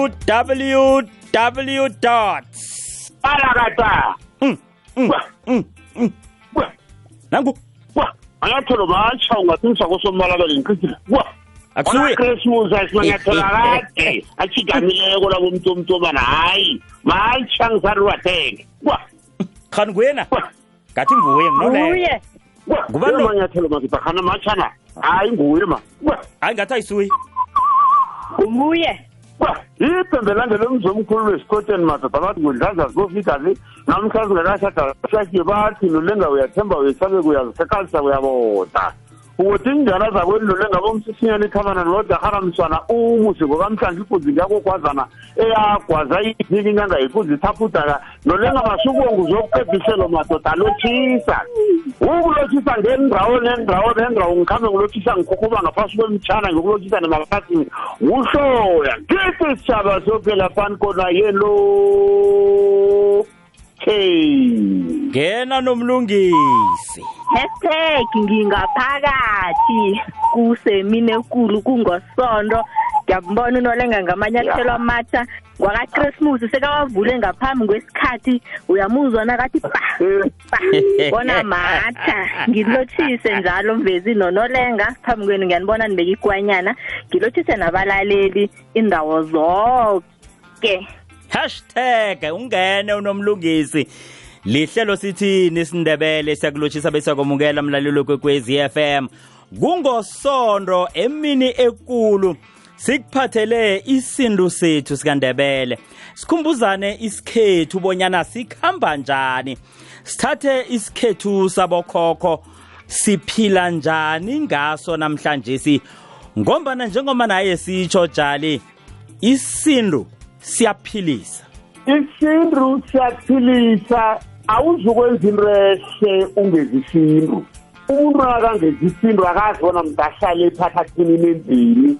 www dots nangu anyathelo matsha ungaqiniswa kosomalabele ngiqisile wa onakrismus asinanyathelo eh, eh, akade eh, atshigamileko hayi matsha ngisariwatheke wa nguyena ngathi nguye. Nginoleyo ngubanyathelo mazibakhana matshana hayi nguye ma. Hayi ngathi ayisuyi. Nguye. Iphembelange lomzomkhulu lwesikoteni madoda bathi kudlazazi kofika le. Namhlanje ungekashada shakiye bathi nolengawuyathemba uyesabeka uyazisekalisa uyaboda ukuthi injana zakwenu nolenga bomsisinyana ikhamana nodahara mswana umusi ngokamhlanje ikuzi ngiyakogwazana eyagwaza iphiki inyanga yikuzi ithapudaka nolenga masukwengu zokuqediselo madoda alotshisa ukulotshisa ngendawo nendawo nendawo ngikhambe ngilotshisa ngikhokoba ngaphasi kwemtshana ngiyokulotshisa nemakasini nguhloya. Kithi sitshaba sophela fani kona yelo hey ngena nomlungisi. Hashtag ngingaphakathi kusemine ekulu kungosondo. Ngiyambona unolenga ngamanyathelo amatsha ngwakachristmas sekawavule ngaphambi kwesikhathi uyamuzwa nakathi ba ba bona matha. Ngilotshise njalo mvezi nonolenga. Phambi kwenu ngiyanibona nibeka igwanyana. Ngilotshise nabalaleli indawo zonke hashtag ungene unomlungisi. Lihlelo sithini isindebele siyakulotshisa besakwamukela mlalelo kwekwezi FM kungosondo emini ekulu sikuphathele isindu sethu sikandebele. Sikhumbuzane isikhethu bonyana sikhamba njani. Sithathe isikhethu sabokhokho siphila njani ngaso namhlanje si? Ngombana njengoba naye sitsho jali isindu siyaphilisa. Isintu siyaphilisa. Awuzukwenza into ehle ungezi isintu. Umuntu akangezi isintu akazibona mntu ahlale ephakathini nendlini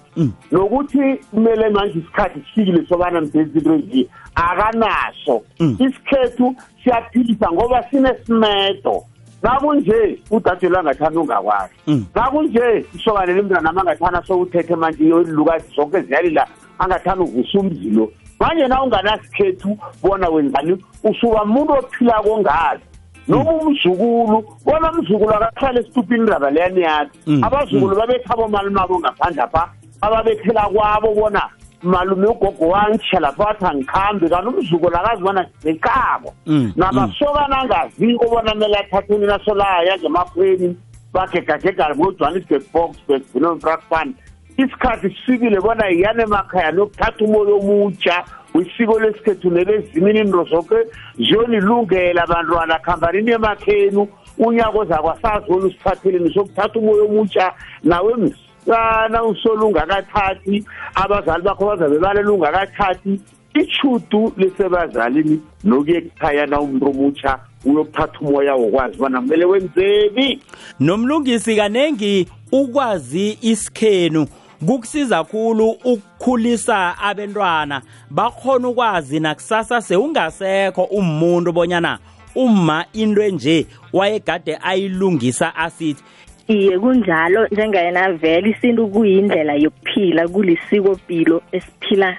nokuthi kumele manje isikhathi sifikile sobana mdenza into enje akanaso. Isikhethu siyaphilisa ngoba sinesimedo. Nakunje udadelo angathanda ungakwazi. Nakunje isokane lemntwana nama angathanda sowuthethe manje ilukazi zonke ziyalila angathanda uvusa umzilo. Manje na unganasikhethu bona wenzani? Usuka muntu ophila kongazi noma umzukulu bona umzukulu akahlala esitupini indaba leyani yakhe abazukulu babetha bomalumabo ngaphandle apha ababethela kwabo bona malume ugogo wangitsha lapho wathi angikhambi. Kanti umzukulu akazibona nekabo nabasokana angaziko bona mele athatheni nasolaya ngemakhweni bagegagega ngojohannesburg boxburg binontrakfan isikhathi sifikile bona yiyane emakhaya nokuthatha umoya omutsha wisiko lesikhethu nelezimini into zoke ziyonilungela bantwana khambanini emakhenu unyaka ozakwasazi usiphatheleni sokuthatha umoya omutsha nawe msana usolo ungakathathi abazali bakho bazabe balela ungakathathi. Ichudu lisebazalini nokuye ekhaya na umuntu omutsha uyokuthatha umoya wokwazi bona kumele wenzeni. Nomlungisi kanengi ukwazi isikhenu. Kukusiza khulu ukukhulisa abentwana. Bakhona ukwazi nakusasa sewungasekho umuntu bonyana uma into enje wayegade ayilungisa asithi. Iye kunjalo njengayena vele isintu kuyindlela yokuphila kulisikopilo esiphila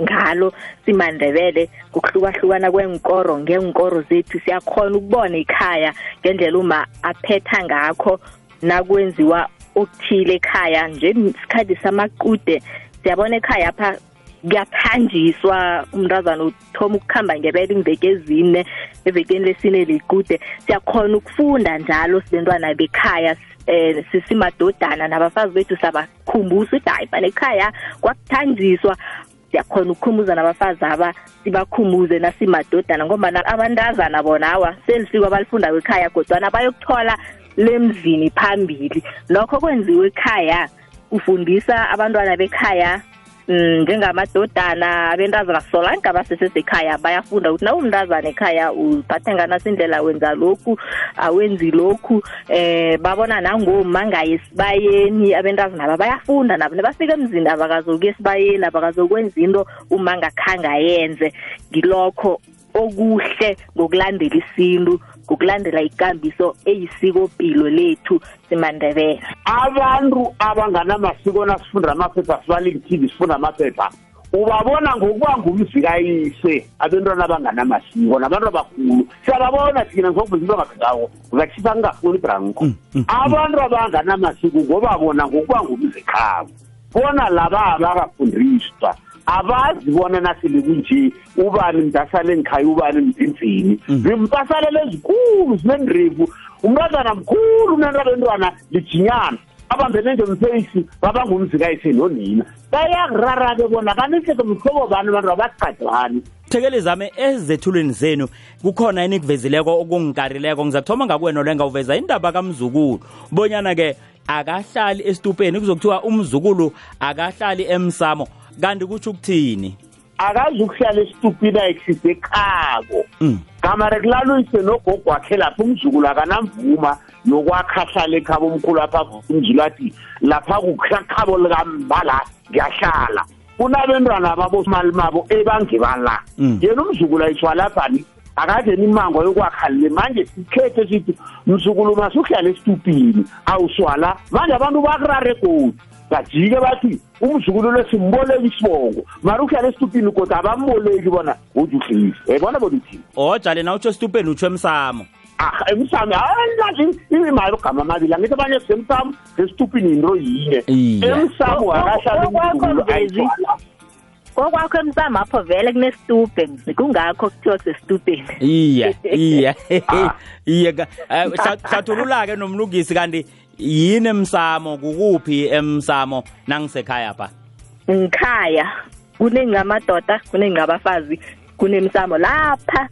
ngalo simandebele. Ngokuhlukahlukana kwenkoro ngenkoro zethu siyakhona ukubona ikhaya ngendlela uma aphetha ngakho nakwenziwa okuthile ekhaya njengesikhathi samaqude siyabona ekhaya apha kuyaphanjiswa umntazana uthoma ukukhamba ngebele imbeke ezine evekeni lesine ligude siyakhona ukufunda njalo sibentwana bekhaya eh sisimadodana nabafazi bethu sabakhumbuza ukuthi hayi fane ekhaya kwakuthanjiswa. Siyakhona ukukhumbuza nabafazi aba sibakhumbuze nasimadodana ngoba abantazana bona awa selisiko abalifundayo ekhaya kodwana bayokuthola lemzini phambili. Lokho kwenziwe ekhaya ufundisa abantwana bekhaya njengamadodana abentazana solanke abasesesekhaya bayafunda ukuthi nawe umntazana ekhaya uphathe nganasi indlela wenza lokhu awenzi lokhu eh babona nangoma ngaye esibayeni abentazana aba bayafunda nabo nebafika emzini abakazokuya esibayeni abakazokwenza into uma ngakhanga yenze. Ngilokho okuhle ngokulandela isintu. Ngokulandela ikambiso eyisikopilo lethu simandebele. Abantu abanganamasiko nasifunda amaphepha sibalile TV sifunda amaphepha ubabona ngokuba ngumzikayise abantwana abanganamasiko nabantu abakhulu. Siyababona thina ngokuveza into angafikawo ngakutshisa ngingafuni ibranko. Abantu abanganamasiko ngoba bona ngokuba ngumzikhabo bona laba abakafundiswa abazi bona nasele kunje ubani mntasale ngikhaya ubani mzinzini zimpasalele ezikulu zinendirevu umntazana mkhulu unentabentwana lijinyana. Abambene nje mfeyisi babangumzikayise nonina. Bayakurara-ke bona kaniseke mhlobo bani abantu abaqadani thekeli zami ezethulweni zenu kukhona enikuvezileko okungikarileko ngizakuthoma ngakuwena olenga uveza indaba kamzukulu. Bonyana-ke akahlali esitupeni kuzokuthiwa umzukulu akahlali emsamo. Kanti kutsho ukuthini? Akazi ukuhlala esitupini ayikuhlise ekhabo Mm. gamare kulaluyise nogogo wakhe lapho umzukulu akanamvuma yokwakha ahlala ekhabo omkhulu apha umzulu athi lapha kukhabo likambala ngiyahlala. Kunabentwana babosimali mabo ebangibala. Mm. yena umzukulu ayithiwa laphani akadeni imango yokwakha le manje sikhethe sithi mzukulu masuhlala esitupini. Awuswala. Manje abantu bakurare godi bajike bathi umzukulu lo simboleki isibongo. Mara uhlala esitupini kodwa abamboleki bona uthi uhlisi yayibona bona uthini ojale na utsho esitupeni utsho emsamo. Ah emsamo hayi imali ogama amabili. Angithi abanye semsamo sesitupini yinto yinye. Emsamo akahlala umzukulu mvezi. ayiswala kokwakho emsamo apho vele kunesitubhe kungakho kuthiwa kusesitubheni iye iye iye eh, hla- hlathulula-ke nomlungisi kanti yini emsamo? Kukuphi emsamo? Nangisekhaya pha ngikhaya. Kunengamadoda kunengabafazi kunemsamo lapha.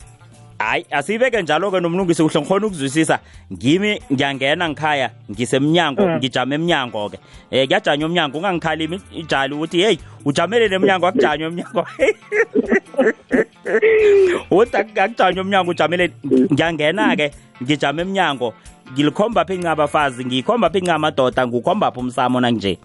Hayi asiyibeke njalo-ke nomlungisi kuhle ngikhona ukuzwisisa. Ngimi ngiyangena ngikhaya ngisemnyango Mm. ngijame emnyango-ke. Um kuyajanywa umnyango ungangikhalimi ijali ukuthi heyi ujamelele emnyango akujanywa emnyango uthi akujanywa umnyango ujamelele. Ngiyangena-ke ngijame emnyango. Ngilikhomba phi ngingabafazi ngiyikhomba phi ngingamadoda ngiwukhomba phi umsamo nanginje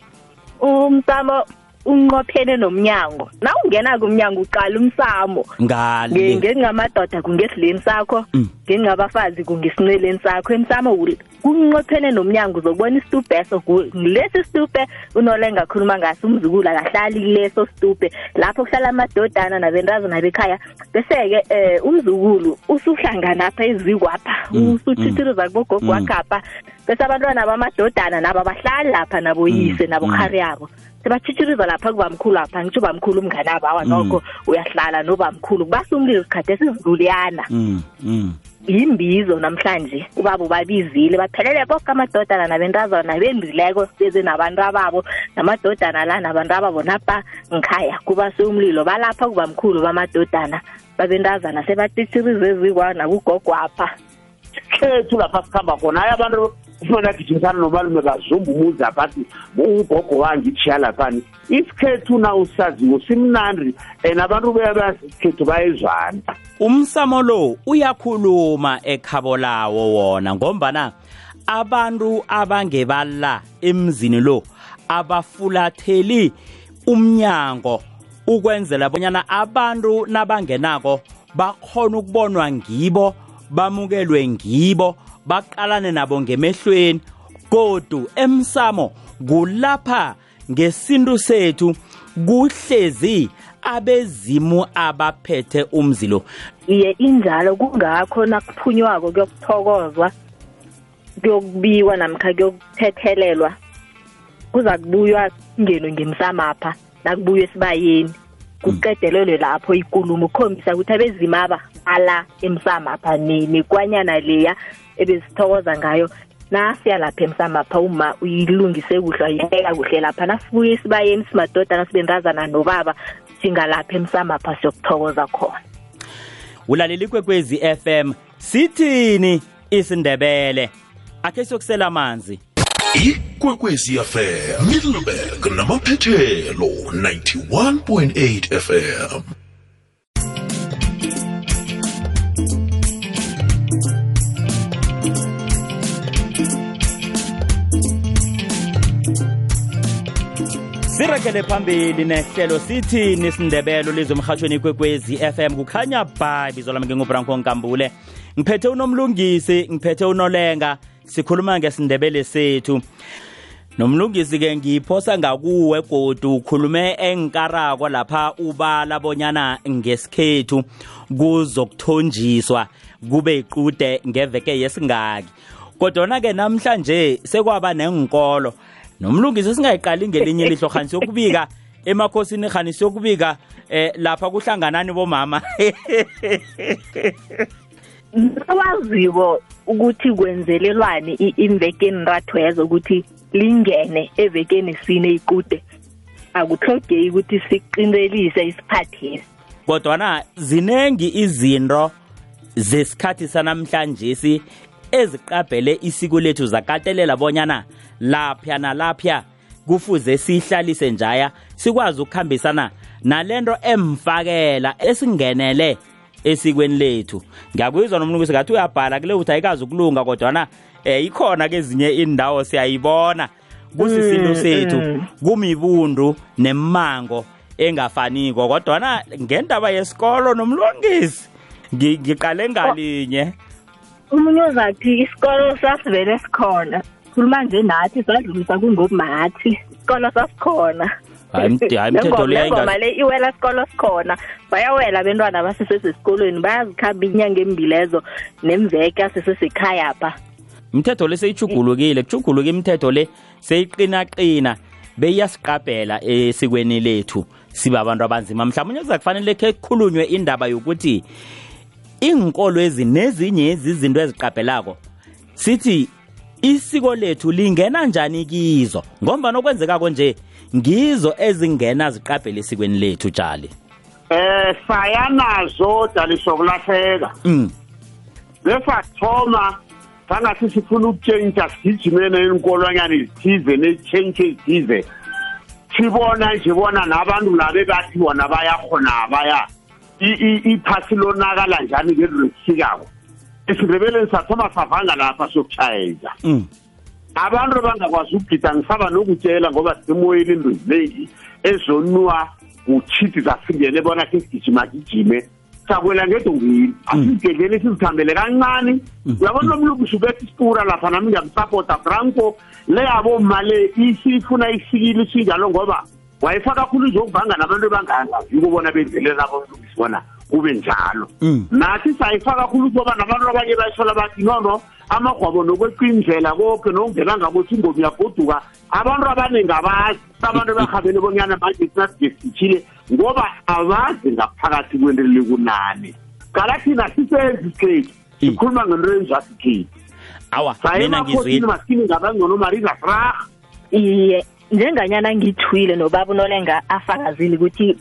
umsamo unqophene nomnyango. Na ungena kumnyango uqala umsamo. Ngale. Ngengamadoda kungesidleni sakho. Mm. ngengabafazi kungesinceleni sakho. Emsamo ul- kunqophene nomnyango uzokubona isitubheso ngilesi situpe unolenga akhuluma ngaso umzukulu akahlali kuleso situpe lapho kuhlala amadodana nabentazana bekhaya bese-ke um umzukulu usuhlangana apha ezikwapha Mm, usuthithiriza kubogogo mm. wakhapha bese abantwana bamadodana nabo abahlali lapha naboyise Mm, nabokhari yabo sebathithiriza lapha kubamkhulu lapha ngitsho ubamkhulu umngane abo awa Mm. nokho uyahlala nobamkhulu kubasa umlilo sikhathi esizuluyana Mm, mm. Yimbizo namhlanje. Ubaba ubabizile baphelele boke amadodana nabentazana bendileko beze nabantu ababo. Namadodana la nabantu ababo napa ngikhaya kubase umlilo balapha kubamkhulu bamadodana. Babentazana sebatitshirize ezikwa nakugogwapha. Khethu lapha sikhamba khona. Hayi abantu kufanele agijimisana nomalume bazumba umuzi aphathi ugogo wangitshiya laphani isikhethu na usaziwo simnandi and abantu beyabazi isikhethu bayezwana. Umsamo lo uyakhuluma ekhabo lawo wona ngombana abantu abangebala emzini lo abafulatheli umnyango ukwenzela bonyana abantu nabangenako bakhona ukubonwa ngibo bamukelwe ngibo baqalane nabo ngemehlweni. Kodu emsamo kulapha ngesintu sethu kuhlezi abezimu abaphethe umzilo. Iye injalo kungakho nakuphunyywako kuyokuthokozwa kuyokubiwa namkha kuyokuthethelelwa kuza kubuywa kungenwe ngemsamapha nakubuywa esibayeni kuqedelelwe lapho ikulumo ukukhombisa ukuthi abezimaba bala emsamapha ne- nekwanyana leya ebezithokoza ngayo. Nasiya lapha emsamapha uma uyilungise kuhle ayibeka kuhle lapha. Nasibuye sibayeni simadoda nasibendazana nobaba singalapha emsamapha siyokuthokoza khona. Ulalela ikwekwezi FM sithini isindebele? Akhe siyokusela amanzi. Ikwekwezi fm middleburg namaphethelo 91.8 fm sirekele phambili nehlelo sithi nisindebelo lizwe emhatshweni kwekwezi FM kukhanya bye bizo lami ngingubranko nkambule. Ngiphethe unomlungisi ngiphethe unolenga sikhuluma ngesindebele sethu. Nomlungisi-ke ngiyiphosa ngakuwe godu ukhulume enkarako lapha ubala bonyana ngesikhethu kuzokuthonjiswa kube iqude ngeveke yesingaki. Kodwana-ke namhlanje sekwaba nenkolo nomlungisi singayiqali ngelinye ilihlo khani siyokubika emakhosini khani siyokubika eh lapha kuhlanganani bomama. Waziko ukuthi kwenzelelwani imvekeni rathwezo ukuthi lingene evekeni sine ikude. Akuhlogeki ukuthi siqinelise isiphathesi kodwana zinengi izinto zesikhathi sanamhlanje si eziqabhele isiko lethu zakatelela bonyana lapha nalapha kufuze sihlalise njaya sikwazi ukukhambisana nalento emfakela esingenele esikweni lethu. Ngiyakuyizwa nomlungisi ngathi uyabhala kule uthi ayikazi ukulunga kodwana eh ikhona kezinye indawo siyayibona. Kusisinto sethu kumibundu nemango engafaniko. Kodwana ngendaba yesikolo nomlungisi ngiqale ngalinye. Umunye uzathi isikolo sasivele sikhona khuluma nje nathi sadlulisa kungomathi isikolo sasikhona. Hayi mthetho lengoma le iwela isikolo sikhona. Bayawela abentwana basesesesikolweni bayazikhamba inyanga embilezo nemveke asesesekhaya pha umthetho le seyichugulukile kuchuguluka imithetho le seyiqinaqina beyiyasiqabhela esikweni lethu siba abantu abanzima. Mhlawumbe kuza kufanele khe kukhulunywe indaba yokuthi inkolo ezi nezinye izinto eziqabhelako sithi isiko lethu lingena njani kizo? Ngomba nokwenzekako nje ngizo ezingena ziqabhele esikweni lethu tshali eh sayanazo dalisho kulahleka mm. Lesathoma sangathi sifuna ukutshentsha sigijimene inkolonyana ezithize ne-change ezithize. Sibona nje bona nabantu labe bathi bona bayakhona baya iphasi lonakala njani ngento lesikako esindebeleni sathoma savanga lapha sokutshayeja mm. Abantu bangakwazi ukugida ngisaba nokutshela ngoba simoyeni into ziningi ezonwa uchithi zasingene bona ke sigijima gijime. Sakwela ngedongini asigedleni sizikhambele kancane uyabona nomlungu subethi isipura lapha nami ngiyamsapota franco. Le yabo male isifuna isikile sinjalo ngoba wayefaka kakhulu izokuvanga nabantu bangangaziko bona benzelele abomlungisi bona kube njalo. Nathi sayifaka kakhulu ngoba nabantu abanye bayisola bathi nono amagwabo nokweqa indlela konke nokungena ngabothi ingomi yagoduka abantu abaningi abazi abantu bahabele bonyana manje sinasige sithile ngoba abazi ngaphakathi kwento likunani kala thina sisenzi isikhethu sikhuluma ngento enjasi ikhethu awa mina sayemakhosini ngizwile masini ngabangcono marisa fraga iye. Njenganyana ngithwile nobaba unolenga afakazile ukuthi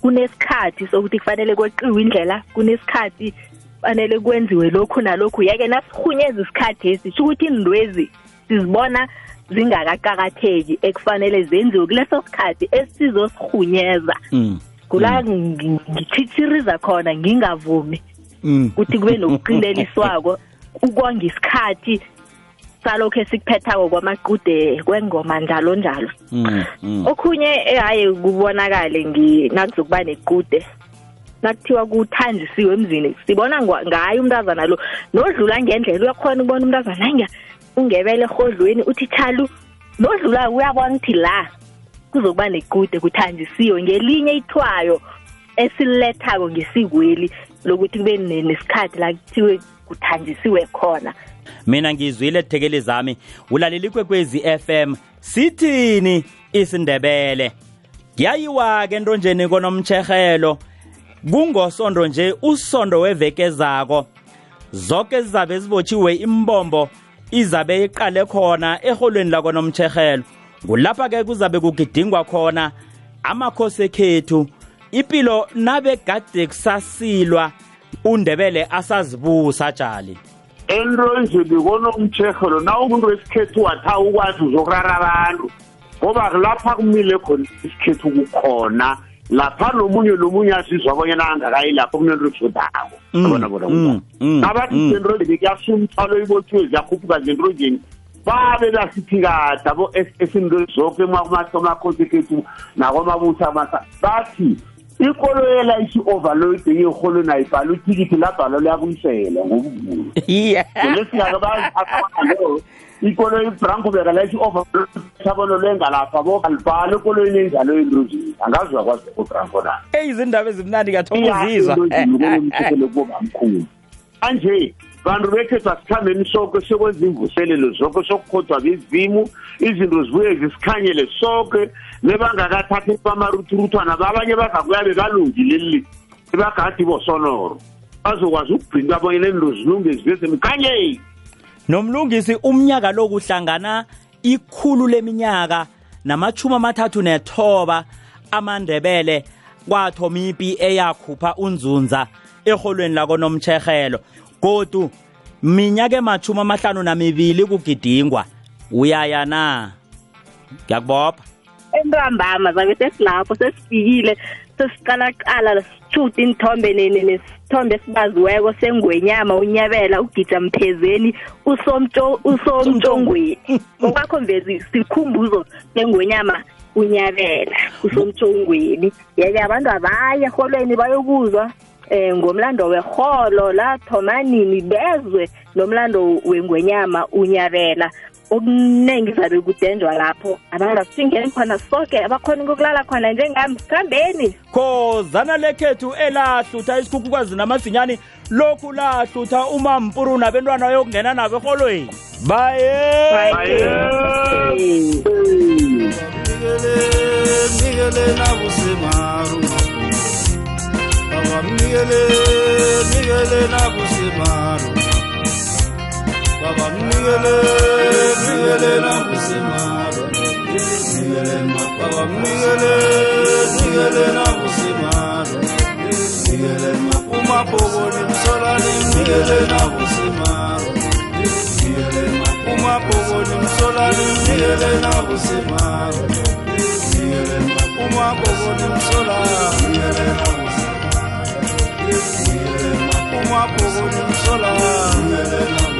kunesikhathi sokuthi kufanele kweqiwe indlela kunesikhathi fanele kwenziwe lokhu nalokhu. Yeke nasirhunyeza isikhathi esi sho ukuthi indwezi sizibona zingakaqakatheki ekufanele zenziwe kuleso sikhathi esizosirhunyeza mm. Kula ngithithiriza khona ngingavumi mm. ukuthi kube nokuqineliswako ukonga isikhathi salokho esikuphethako kwamaqude kwengoma njalo njalo. Mm mm. Okhunye hayi kubonakale nakuzokuba nequde. Nakuthiwa kuthanjisiwe emzini sibona ngwa- ngayo umntazana lo. Nodlula ngendlela uyakhona ukubona umntazana anga ungebele erhodlweni uthi tshalu nodlula uyabona ukuthi la kuzokuba nequde kuthanjisiwe ngelinye ithwayo esilethako ngesikweli lokuthi kube ne- nesikhathi la kuthiwe kuthanjisiwe khona. Mina ngizwile thekeli zami ulalela ikwekwezi FM sithini isindebele? Ngiyayiwa-ke entonjeni konomtshehelo kungosondo nje usondo weveke zako. Zonke zizabe zibotshiwe imbombo izabe iqale khona eholweni lako nomtshehelo kulapha-ke kuzabe kugidingwa khona amakhosi ekhethu impilo nabe gade kusasilwa undebele asazibusa tshali into enjeni konomtshehelo na umuntu wesikhethu watha ukwazi uzokurara abantu ngoba lapha kumile khona isikhethu kukhona lapha nomunye nomunye azizwa abonyana angakayi lapho kunento ezodako Mm, abona bona mm, mm, nabathi mm. zento njeni kuyasumthwalo ibothiwe ziyakhuphuka zento njeni babe basithi kade abo esinto zonke emakhonsekethu nakwamabutho amasa bathi ikoloyela isi-overload yeholweni ayibhala ithikithi labhala liyabuyisela ngokuvula yeah. Lesingakabazi ikoloyi ibrankuberg la isi-overload sabolo lengalapha bo alibhala ekoloyini enjalo endrozini angazi uyakwazi ubranko na? Eyizindaba ezimnandi kathokozizwa iyaaomthethelo kubamkhulu manje bantu bekhethu asikhambeni soke sekwenza imvuselelo zonke sokukhodwa bezimu izinto zibuye zisikhanyele soke nebangakathathi bamaruthurutwana babanye bazakuya bebalungile leli ebagadi bosonoro bazokwazi ukubhinqa abanye nento zilunge zibe semkhanyeni. Nomlungisi umnyaka lo kuhlangana ikhulu leminyaka namachumi amathathu nethoba amandebele kwathoma ipi eyakhupha unzunza eholweni lako nomtshehelo godu minyaka emachumi amahlanu namibili kugidingwa uyaya na? Ngiyakubopha. Entambama zabe sesilapho sesifikile sesiqalaqala sithuda inithombe nesithombe esibaziweko sengwenyama unyabela ugija mphezeni usomtshongweni. Ngokwakho mvezi sikhumbuzo sengwenyama unyabela usomtshongweni. Yeke abantu abaye eholweni bayokuzwa eh ngomlando weholo la thomanini bezwe nomlando wengwenyama unyabela. Okuningi zabe kudenjwa lapho. Abantu asingeni khona sonke abakhona ukukulala khona njengami sikhambeni khozana lekhethu elahlutha isikhukhukazi namazinyani lokhu lahlutha umampuru nabentwana yokungena nabo eholweni baye! Miguel nabusimaru Baba mnigele, mnigele na kusimaro Mnigele ma Baba mnigele, mnigele na kusimaro Mnigele ma umapogo ni msola ni mnigele na kusimaro Mnigele ma umapogo ni msola ni mnigele na kusimaro Mnigele ma umapogo ni msola mnigele na kusimaro Mnigele ma umapogo ni msola mnigele na kusimaro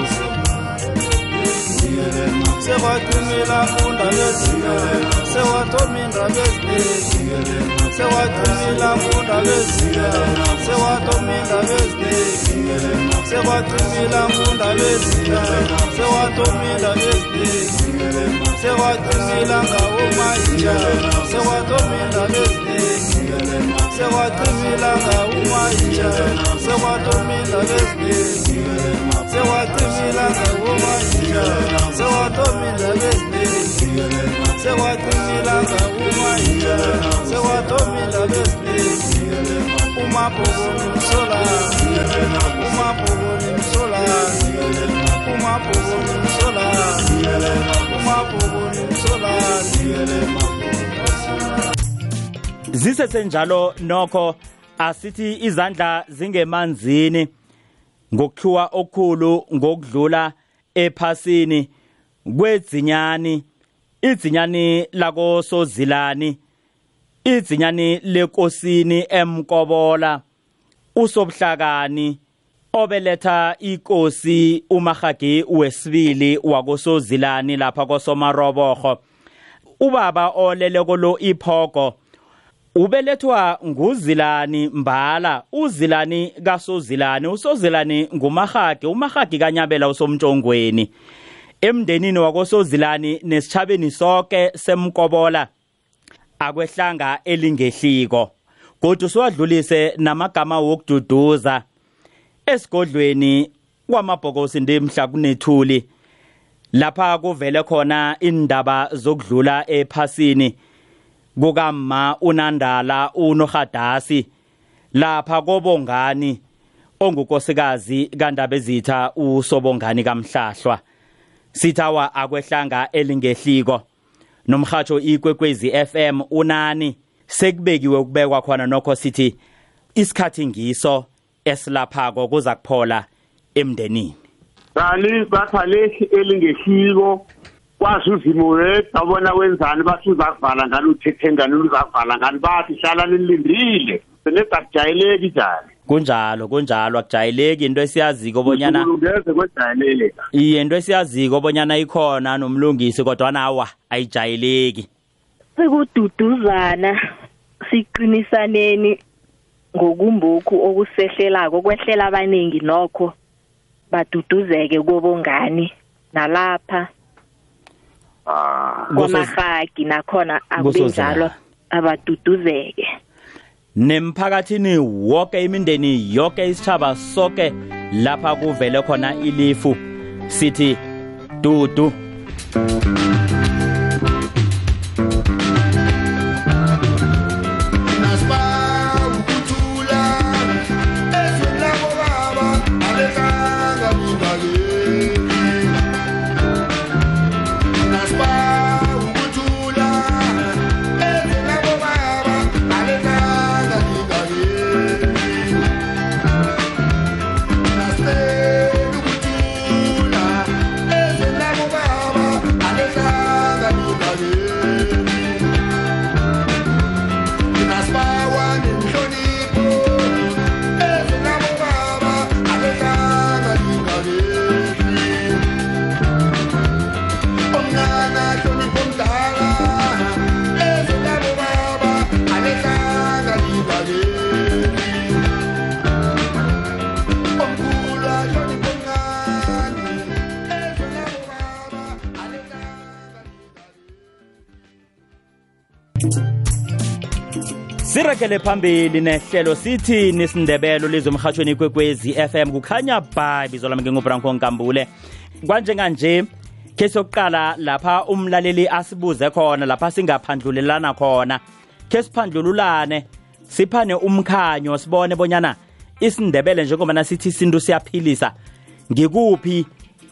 bezibeleno sewathumela funda bezibeleno sewathominda bezibeleno sewathumela funda bezibeleno sewathominda bezibeleno sewathumela funda bezibeleno sewathominda bezibeleno sewathumela ngawo mayiya sewathominda bezibeleno sewathumela ngawo mayiya sewathominda bezibeleno sewatimila ngakumanyika sewatomila besibili sewatimila ngakumanyika sewatomila besibili umabhokoni msola umabhokoni msola umabhokoni msola umabhokoni msola zisesenjalo nokho asithi izandla zingemanzini. Ngokukhiwa okukhulu ngokudlula ephasini kwedzinyani idzinyani lako sozilani idzinyani lekosini emkobola usobhlakani obeletha ikosi umahagi wesibili wakosozilani lapha kosomaroboho ubaba oleleko lo iphogo ubelethwa nguzilani mbala. Uzilani kasozilani usozilani ngumahagi umahagi kanyabela usomtshongweni. Emndenini wakosozilani nesichabeni sonke semkobola akwehlanga elingehliko. Kodwa siwadlulise namagama wokududuza. Esigodlweni kwamabhokosi ndimhla kunethuli lapha kuvele khona indaba zokudlula ephasini. Kukamma unandala unohadasi lapha kobongani ongukosikazi kandabezitha usobongani kamhlahlwa. Sithawa akwehlanga elingehliko. Nomhatsho ikwekwezi FM unani sekubekiwe ukubekwa khona nokho sithi isikhathi ngiso esilaphako kuza kuphola emndenini. Kani bathalethi elingehliko. Kwazi uzimo wedwa bona wenzani? Bathi uzakuvala ngani? Uthethe ngani? Uzakuvala ngani? Bathi hlala nilindile. Senezakujayeleki njani? Kunjalo kunjalo. Akujayeleki. Into esiyaziko bonyana ngeze kwejayeleleka iye into esiyaziko bonyana ikhona nomlungisi kodwa nawa ayijayeleki. Sekududuzana siqinisaneni ngokumbokhu okusehlelako kwehlela abaningi nokho baduduzeke kobongani nalapha. Kwamarhagi nakhona abenjalo abaduduzeke nemphakathini wonke imindeni yonke isitshaba sonke lapha kuvele khona ilifu. Sithi dudu. Sirekele phambili nehlelo sithi nisindebelo lizomhatshweni kwekwezi FM kukhanya bye bizo lami ngingubranko nkambule. Kwanjenganje ke sokuqala lapha umlaleli asibuze khona lapha singaphandlulelana khona. Ke siphandlululane siphane umkhanyo sibone bonyana isindebele njengoba sithi isintu siyaphilisa. Ngikuphi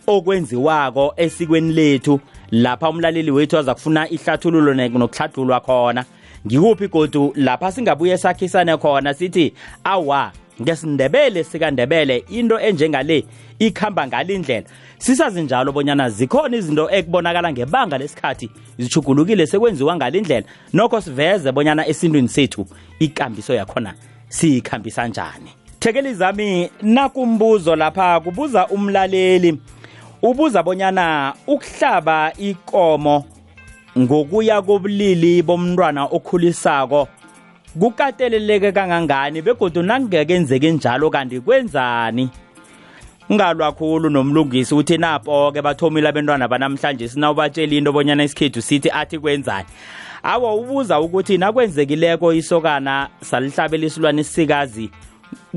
okwenziwako esikweni lethu lapha umlaleli wethu azakufuna ihlathululo ne- nokuhlathululwa khona? Ngikuphi godu lapha singabuye sakhisane khona sithi awa ngesindebele sikandebele into enjengale ikhamba ngalindlela sisazi njalo bonyana zikhona izinto ekubonakala ngebanga lesikhathi zichugulukile sekwenziwa ngalindlela nokho siveze bonyana esintwini sethu ikambiso yakhona siyikhambisa njani. Thekeli zami nakumbuzo lapha kubuza umlaleli. Ubuza bonyana ukuhlaba ikomo ngokuya kobulili bomntwana okhulisako. Kukateleleke kangangani begodu nakungekenzeki njalo kanti kwenzani? Ngalwa khulu nomlungisi uthi napo-ke bathomile abentwana banamhlanje sinawubatshela into bonyana isikhethu sithi athi kwenzani. Awa ubuza ukuthi nakwenzekileko isokana salihlabela isilwane isikazi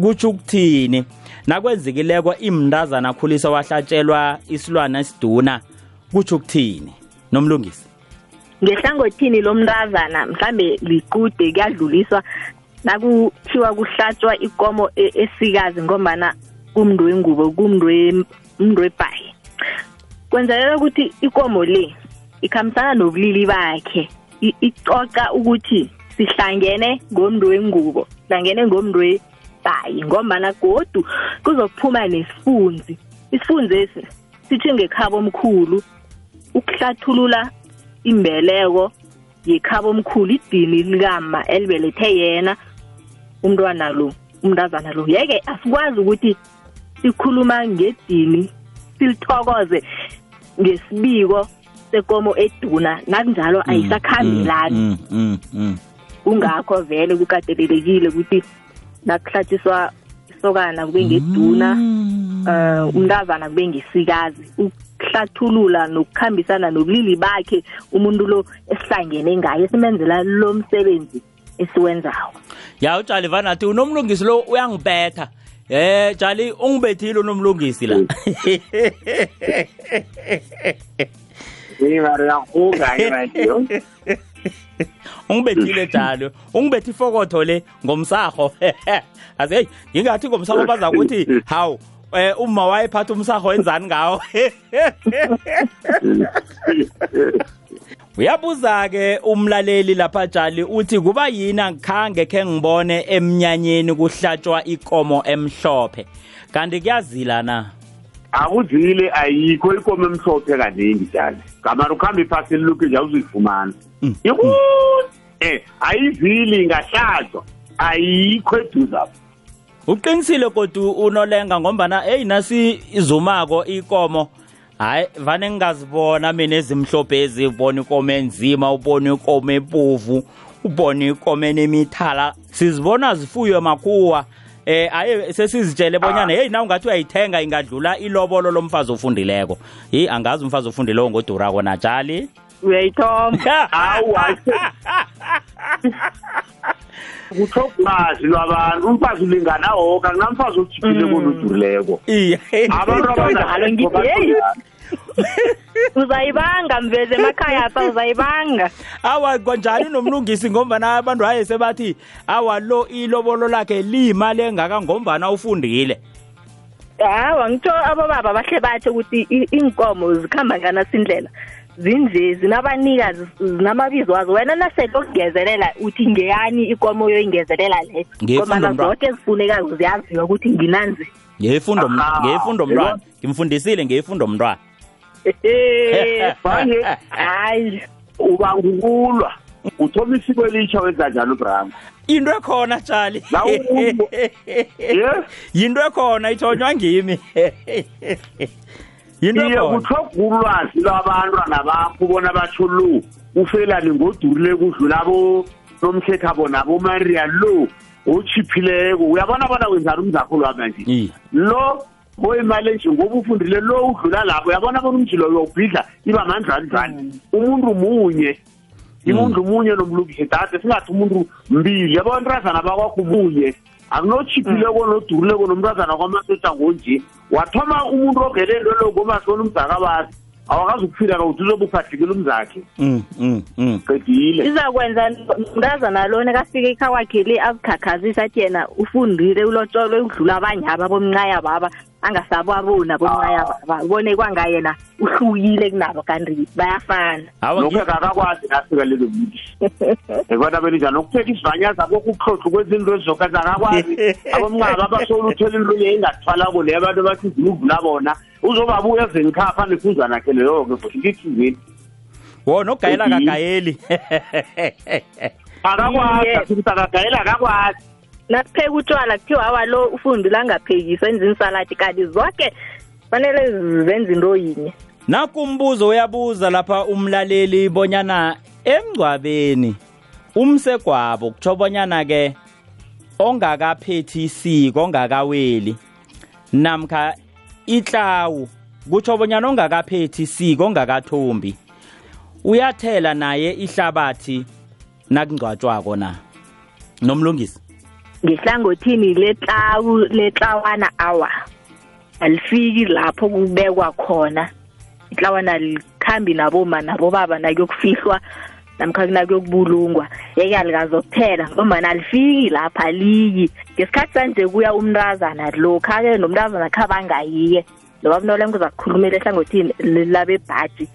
kutsho ukuthini? Nakwenzekileko imndazana akhulisa wahlatshelwa isilwane esiduna kutsho ukuthini? Nomlungisi. Ngehlangothini lomntazana mhlambe liqude kuyadluliswa nakuthiwa kuhlatshwa ikomo e- esikazi ngombana kumntu wengubo kumntu we- umntu webhayi. Kwenzelela ukuthi ikomo le ikhambisana nobulili bakhe icoca ukuthi sihlangene ngomntu wengubo sihlangene ngomntu webhayi ngombana godu kuzokuphuma nesifunzi. Isifunzi esi sithi ngekhabo omkhulu ukuhlathulula imbeleko yekhabo omkhulu idini likama elibelethe yena umntwana lo umntazana lo. Yeke asikwazi ukuthi sikhuluma ngedini silithokoze ngesibiko sekomo eduna nakunjalo ayisakhambelani Mm, mm, mm. kungakho vele kukatelelekile ukuthi nakuhlatshiswa isokana kube ngeduna. Uh umntazana kube ngesikazi ukuhlathulula nokukhambisana nobulili bakhe umuntu lo esihlangene ngaye simenzela lo msebenzi esiwenzayo ya utshali vanathi unomlungisi lo uyangibetha. Eh tshali ungibethile unomlungisi la. Ngivare yakuga radio. ungibethile njalo ungibethi ifokotho le ngomsaho azi hey ngingathi ngomsaho baza kuthi hawu eh uma wayephatha umsaho wenzani ngawo uyabuza ke umlaleli lapha tjali uthi kuba yini angikhange khe ngibone emnyanyeni kuhlatshwa ikomo emhlophe kanti kuyazila na Akuzile ayikho ikomo emhlophe kaningi njalo. Kamara ukhambe phasi liluke nje awuzuyifumana. Yikude. Eh ayivili ngahlatshwa. Ayikho eduza. Uqinisile kodwa unolenga ngombana eyi nasi izumako ikomo. Hayi vane ngingazibona mina ezimhlophe ezi ubona ikomo enzima ubona ikomo epovu ubona ikomo enemithala. Sizibona zifuywe makhuwa. Eh aye sesizitshele bonyana hey na ungathi uyayithenga ingadlula ilobolo lomfazi ofundileko. Yi angazi umfazi ofundileko ngodurako natshali uyayithoma. Hawu. kuthokwazi lwabantu umfazi ulingana woke akunamfazi ojiphile konodurileko iye. Abantu Njalo ngithi, uzayibanga mveze emakhaya apha uzayibanga. Awa konjani nomlungisi? Ngombana abantu haye sebathi awa lo ilobolo lakhe liyimali engaka ngombana ufundile. Hawa ngitsho abobaba bahle bathi ukuthi iinkomo zikhamba nganasindlela zinje zinabanikazi zinamabizo wazo. Wena nasele okungezelela uthi ngeyani ikomo yoyingezelela Ngeyefunda ngomana zonke ezifunekayo ziyaziwa ukuthi nginanzi. Ngeyifundo ngeyifundo mntwana. Ngimfundisile ngeyifundo mntwana. Manje hayi uba ngukulwa. Uthoma isiko elitsha wenza njalo brama into ekhona tshali. Yinto ekhona ithonywa ngimi. yinto iye kuthoga ulwazi lwabantwana bakho bona batsho lo ufelani ngodurile kudlula bo nomthethabo nabomaria lo ochiphileko uyabona bona wenzani umzakho lwami nje Iye. lo oyimali enje ngoba ufundile lo udlula lapho uyabona bona umjilo uyawubhidla iba mandlwanjani umuntu munye umuntu munye nomlungisi dade singathi umuntu mbili. Yabo ntrazana bakwakho munye akunochiphileko nodurileko nomntazana kwamasotsha ngonje wathoma umuntu ogele into lo ngomasona umzakabazi awakazi ukuphila kauthi uzobe uphahlekile umzakhe. Mm, mm, mm. qedile. Izakwenza mntazana lona kafika ekhawakhe le azikhakazisa athi yena ufundile ulotsholwe udlula abanye aba bomncaya baba angasababona bomncaya baba ubone kwangayena uhlukile kunabo kanti bayafana. Awa, lokhu akakakwazi nafika lelo mili ebona belinjani ukupheka isivanyaza kokho ukuhlohla kwezinto ezizokazi akakwazi abomncaba abasola uthela into yeyingathwalako leyo abantu bathi ziluvula bona uzobabuya ezengikhapha nefunzwana nakhe leyo-ke futhi ngithizini wona ogayela Qedile. kagayeli akakwazi Iye. asithi akagayela akakwazi. Nasipheka utshwala kuthiwa awa lo ufundile angaphekisi enza insaladi kanti zonke fanele zenze into yinye. Nakumbuzo uyabuza lapha umlaleli bonyana emngcwabeni umsegwabo kutsho bonyana ke ongakaphethi isiko ongakaweli namkha itlawu kutsho bonyana ongakaphethi isiko ongakathombi uyathela naye ihlabathi nakungcwatshwako na? Nomlungisi. Ngehlangothini letlawu letlawana awa alifiki lapho kubekwa khona. Itlawana likhambi naboma nabobaba nakuyokufihlwa namkha nakuyokubulungwa. Yeke alikazokuphela ngombana alifiki lapha aliyi ngesikhathi sanje kuya umntazana lokha-ke nomntazana khabangayiye noba bunolengo uzakukhulumela ehlangothini labebhaji.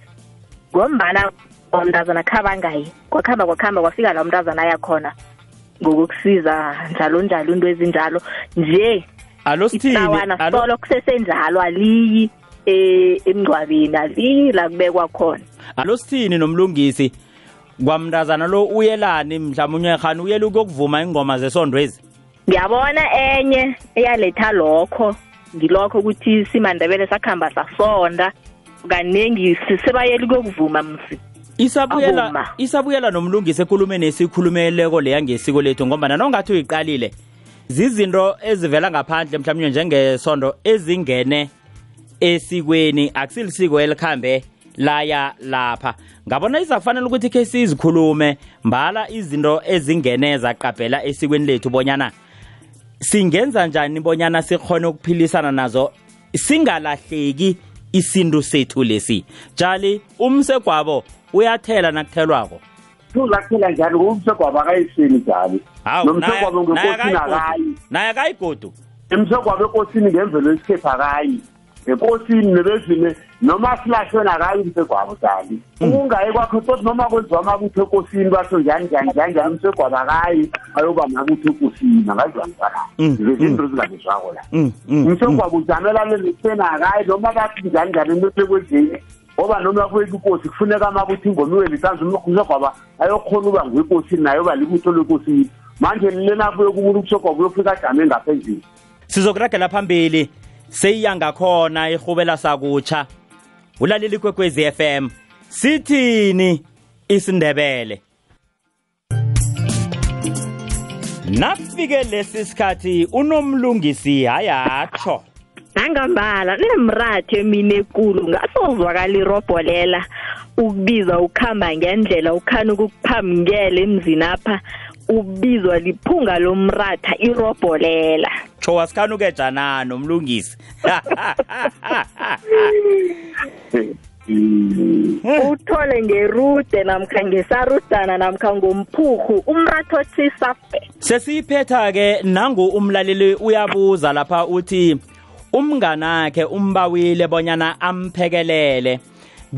Ngombana umntazana khabangayi kwakhamba kwakhamba kwafika la umntazana ayakhona. Ngokukusiza njalo njalo into ezinjalo nje. Alo sithini alo. kusesenjalo aliyi eh, emngcwabeni aliyi la kubekwa khona. Alo sithini nomlungisi kwamntazana lo uyelani? Mhlawumbe unyerhani uyela ukuyokuvuma ingoma zesondwezi ngiyabona enye eyaletha lokho ngilokho ukuthi simandebele sakhamba sasonda kaningi sebayeli ukuyokuvuma msi. Isabuyela isabuyela nomlungisi ekhulumeni esikhulumeleko leya ngesiko lethu ngoba nongathi uyiqalile zizinto ezivela ngaphandle mhlawumbe njengesondo ezingene esikweni. Akusilisiko elikhambe laya lapha. Ngabona izakufanele ukuthi khe sizikhulume mbala izinto ezingene zaqabhela esikweni lethu bonyana singenza njani bonyana sikhone ukuphilisana nazo singalahleki isintu sethu lesi. Jali umsegwabo uyathela nakuthelwako? Uzakuphela njani? Ngoba umsegwabo akayisini njalo hawu nomsegwabo ngekosini akayi. Naye akayigodu emsegwabo ekosini ngemvelo esikhethu akayi. Ekosini nebezini noma silahlweni akayi umsegwabo jali ukungayi kwakho tot noma kwenziwa amabutho ekosini basho njani njani njani njani umsegwabo akayi ayoba amabutho ekosini angaziwa njani Mm, zezinto ezingabizwako la. Mm, mm, umsegwabo ujamelane neseni akayi noma bathi njani njani emele kwenzeni ngoba noma kwethu inkosi kufuneka amakuthi ingoma iwelisanza umsegwaba ayokhona uba nguyekosini naye yoba libutho lekosini manje lena kuye kumuntu umsegwabo uyofika ajame ngapha endlini sizokuragela phambili seyiya ngakhona ihubela sakutsha ulaleli kwekwezi FM sithini isindebele? Nafike lesi sikhathi unomlungisi hayatsho nangambala nemrathe mina ekulu ngasozwakala irobholela ukubiza ukuhamba ngendlela ukhani ukukuphambukela emzini apha ubizwa liphunga lomratha irobholela tsho wasikhanuke janani umlungisi uthole ngerude namkha ngesarudana namkha ngomphurhu umratha othisafe sesiyiphetha-ke nangu umlaleli uyabuza lapha uthi umnganakhe umbawile bonyana amphekelele.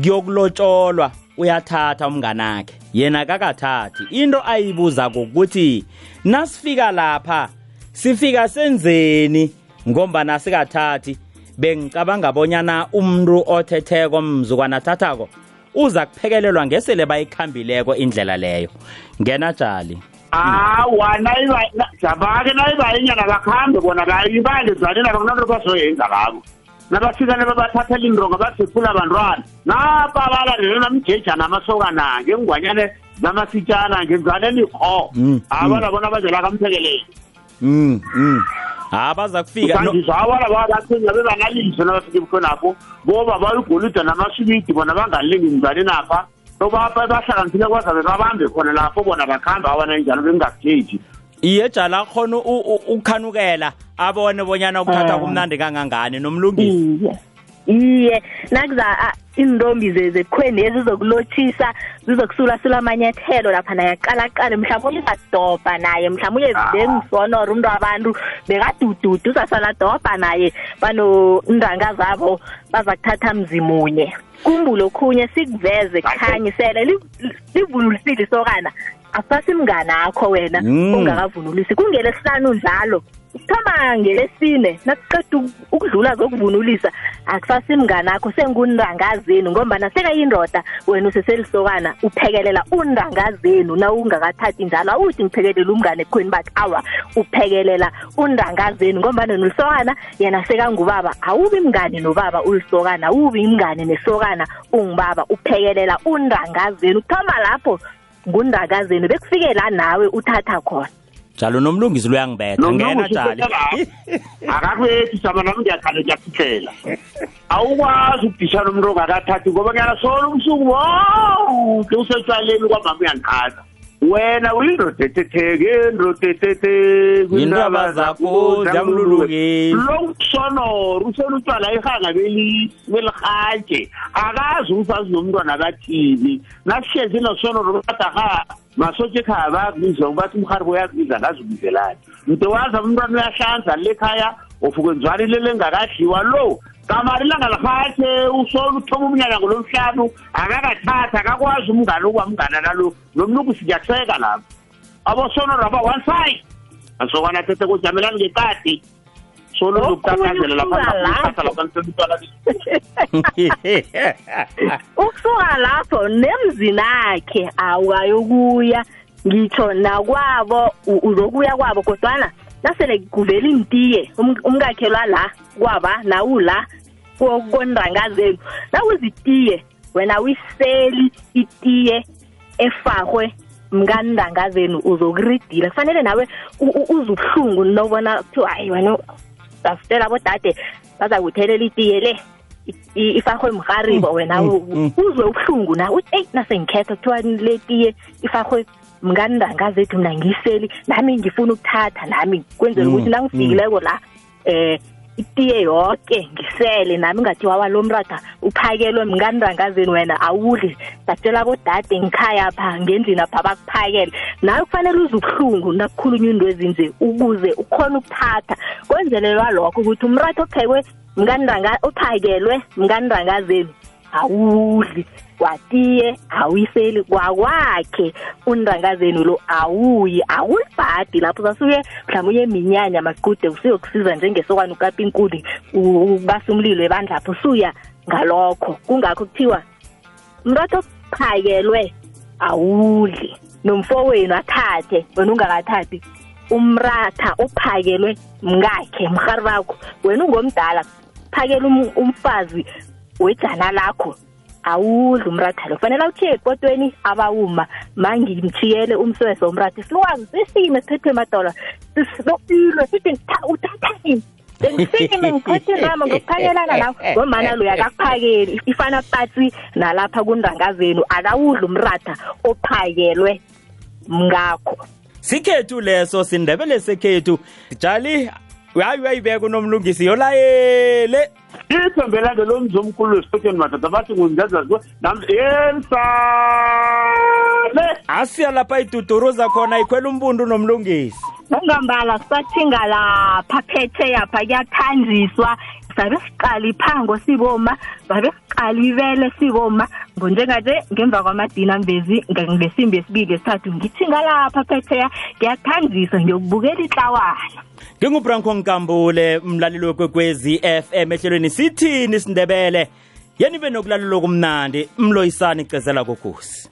Kuyokulotsholwa uyathatha umnganakhe. Yena kakathathi. Into ayibuza kokuthi nasifika lapha sifika senzeni? Ngombana sikathathi bengicabanga bonyana umuntu othetheko mzukwana athathako uza kuphekelelwa ngesele bayikhambileko indlela leyo. Ngena jali hawa jabake nayibayenyana bakhambe bona bayibale zalela bakunanto bazoyenza ngabo nabafika nebabathatha linronga basephula bantwana napa balalele namjejana amasokana ngengwanyane namasitshana ngenzane likho mm, abana mm. bona bazela kamphekeleli ha baza kufika awala babathenga bebanaliso nabafika ebukhonapho boba bayigolide namashibidi bona bangalingi mzane napha bahlakaniphile kwazabe babambe khona lapho bona bakhambe abana njalo bengakujeji iye jala khona u- u- ukukhanukela abone bonyana ukuthatha Ah. kumnandi kangangani nomlungisi. Iye nakuza iintombi ze- zekhweni ezizokulotshisa zizokusulasula amanyathelo lapha naye aqalaqale. Mhlawumbe uzadobha naye mhlawumbe bengisonora umntu abantu bekadududu usasaladobha naye banondanga zabo baza kuthatha mzimunye. Kumbulo okhunye sikuveze kukhanyisele li- livunulisile isokana. Akusasimnganakho wena Mm. ungakavunulisi kungelesihlanu njalo ukuthoma ngelesine nakuqeda uk- ukudlula zokuvunulisa akusasimnganakho sengunrangazenu ngombana sekayindoda wena useselisokana uphekelela unrangazenu na ungakathathi njalo awuthi ngiphekelela umngane ekhweni bathi awa uphekelela unrangazenu ngombana nolisokana yena sekangubaba awubi mngane nobaba ulisokana awubi mngane nesokana ungubaba uphekelela unrangazenu kuthoma lapho ngundakazenu bekufike la nawe uthatha khona. Jalo nomlungisi luyangibetha ngena jali. akakuyethi sama nami ngiyakhale ngiyakhuthela awukwazi ukudishana umuntu ongakathathi ngoba ngiyala sona ubusuku. Bonke usetshwaleni kwamama uyandikhaza wena uyindoda ethetheke indoda ethethe Yindaba zakho zamlulukeni. lokusonora usela utshwala ihanga beli- belirhatye akazi umfazi nomntwana kathini nasihlezi nosonoro bathi masocheka avaakubizwa ngobathi umharbo uyakubiza ngazubizelani mntowazi umntwana uyahlanza lekhaya ofukenzwane lelo engakadliwa lo. Kamari ilanga lakhathe usole uthoma umnyanyango lomhlanu akakathatha akakwazi umngane okwamngana nalo. Lomnuku siyatheka lapho. Abosonora ba one side masokwana athethe kujamelani ngekati lokutatazela ukusuka lapho. nemzini akhe awukayokuya ngitsho nakwabo uzokuya kwabo kodwana nasele kuvela intiye um- umkakhelwa la kwaba nawula ko- konrangazenu nawuzitiye wena uyiseli itiye efahwe mkanrangazenu uzokuridila. Kufanele nawe u- u- uze ubuhlungu nobona kuthiwa hayi wena sasitela abodade baza kuthelela itiye le ifahwe mrharibo wena u- mm. uzwe ubuhlungu na? Uthi eyi nasengikhetha kuthiwa le tiye ifahwe mkanrangazethu mna ngiyiseli nami ngifuna ukuthatha nami. Kwenzela Mm, ukuthi nangifikileko la eh itiye yoke ngisele nami ngathiwa walo mratha uphakelwe mkanrangazeni wena awudli. Satshela bodade ngikhaya pha ngendlini apha bakuphakele. Nawe kufanele uze ubuhlungu nakukhulunywa into ezinje ukuze ukhona ukuthatha kwenzelelwa lokho ukuthi umratha ophekwe mkanranga ophakelwe mkanrangazeni awudli. Kwatiye awuyiseli kwakwakhe. Unrangazeni lo awuyi awulibhadi lapho sasuke mhlawumbe eminyanya maqude usiyokusiza njengesokwane ukapa inkuni ubasa umlilo ebandlapho usuya ngalokho. Kungakho kuthiwa mratha ophakelwe awudli. Nomfowenu athathe wena ungakathathi umratha ophakelwe mngakhe mrharibakho. Wena ungomdala phakela um- umfazi wejana lakho awudli umratha lo fanele awuthiye epotweni abawuma mangimchiyele umswese womratha. Silwazi sisime siphethwe madola sisilopilwe sithi "Tha- uthathani bengisime ngiphethe inama ngokuphakelana nawe ngomana loya akakuphakeli. Ifana patsi nalapha kundanga zenu akawudli umratha ophakelwe mngakho sikhethu leso sindebele sekhethu. Jali uyayi uyayibeka unomlungisi yolayele. Ithembelane lo mzomkhulu wesifotsheni madoda bathi ngundazaziwe namsele asiya lapha iduduruza khona ikhwela umbundu unomlungisi. Ungambala sisathinga lapha phethe yapha kuyathanjiswa. Sabe siqala iphango siboma sabe siqala ibele siboma ngonjenganje ngemva kwamadina mbezi nge- ngesimbi yesibili esithathu ngithinga lapha phetheya ngiyathanjiswa ngiyokubukela ihlawana ngingubranko nkambule mlaleli wekwekwezi FM ehlelweni sithini sindebele. Yeni be nokulalela okumnandi mloyisani icezela kokhosi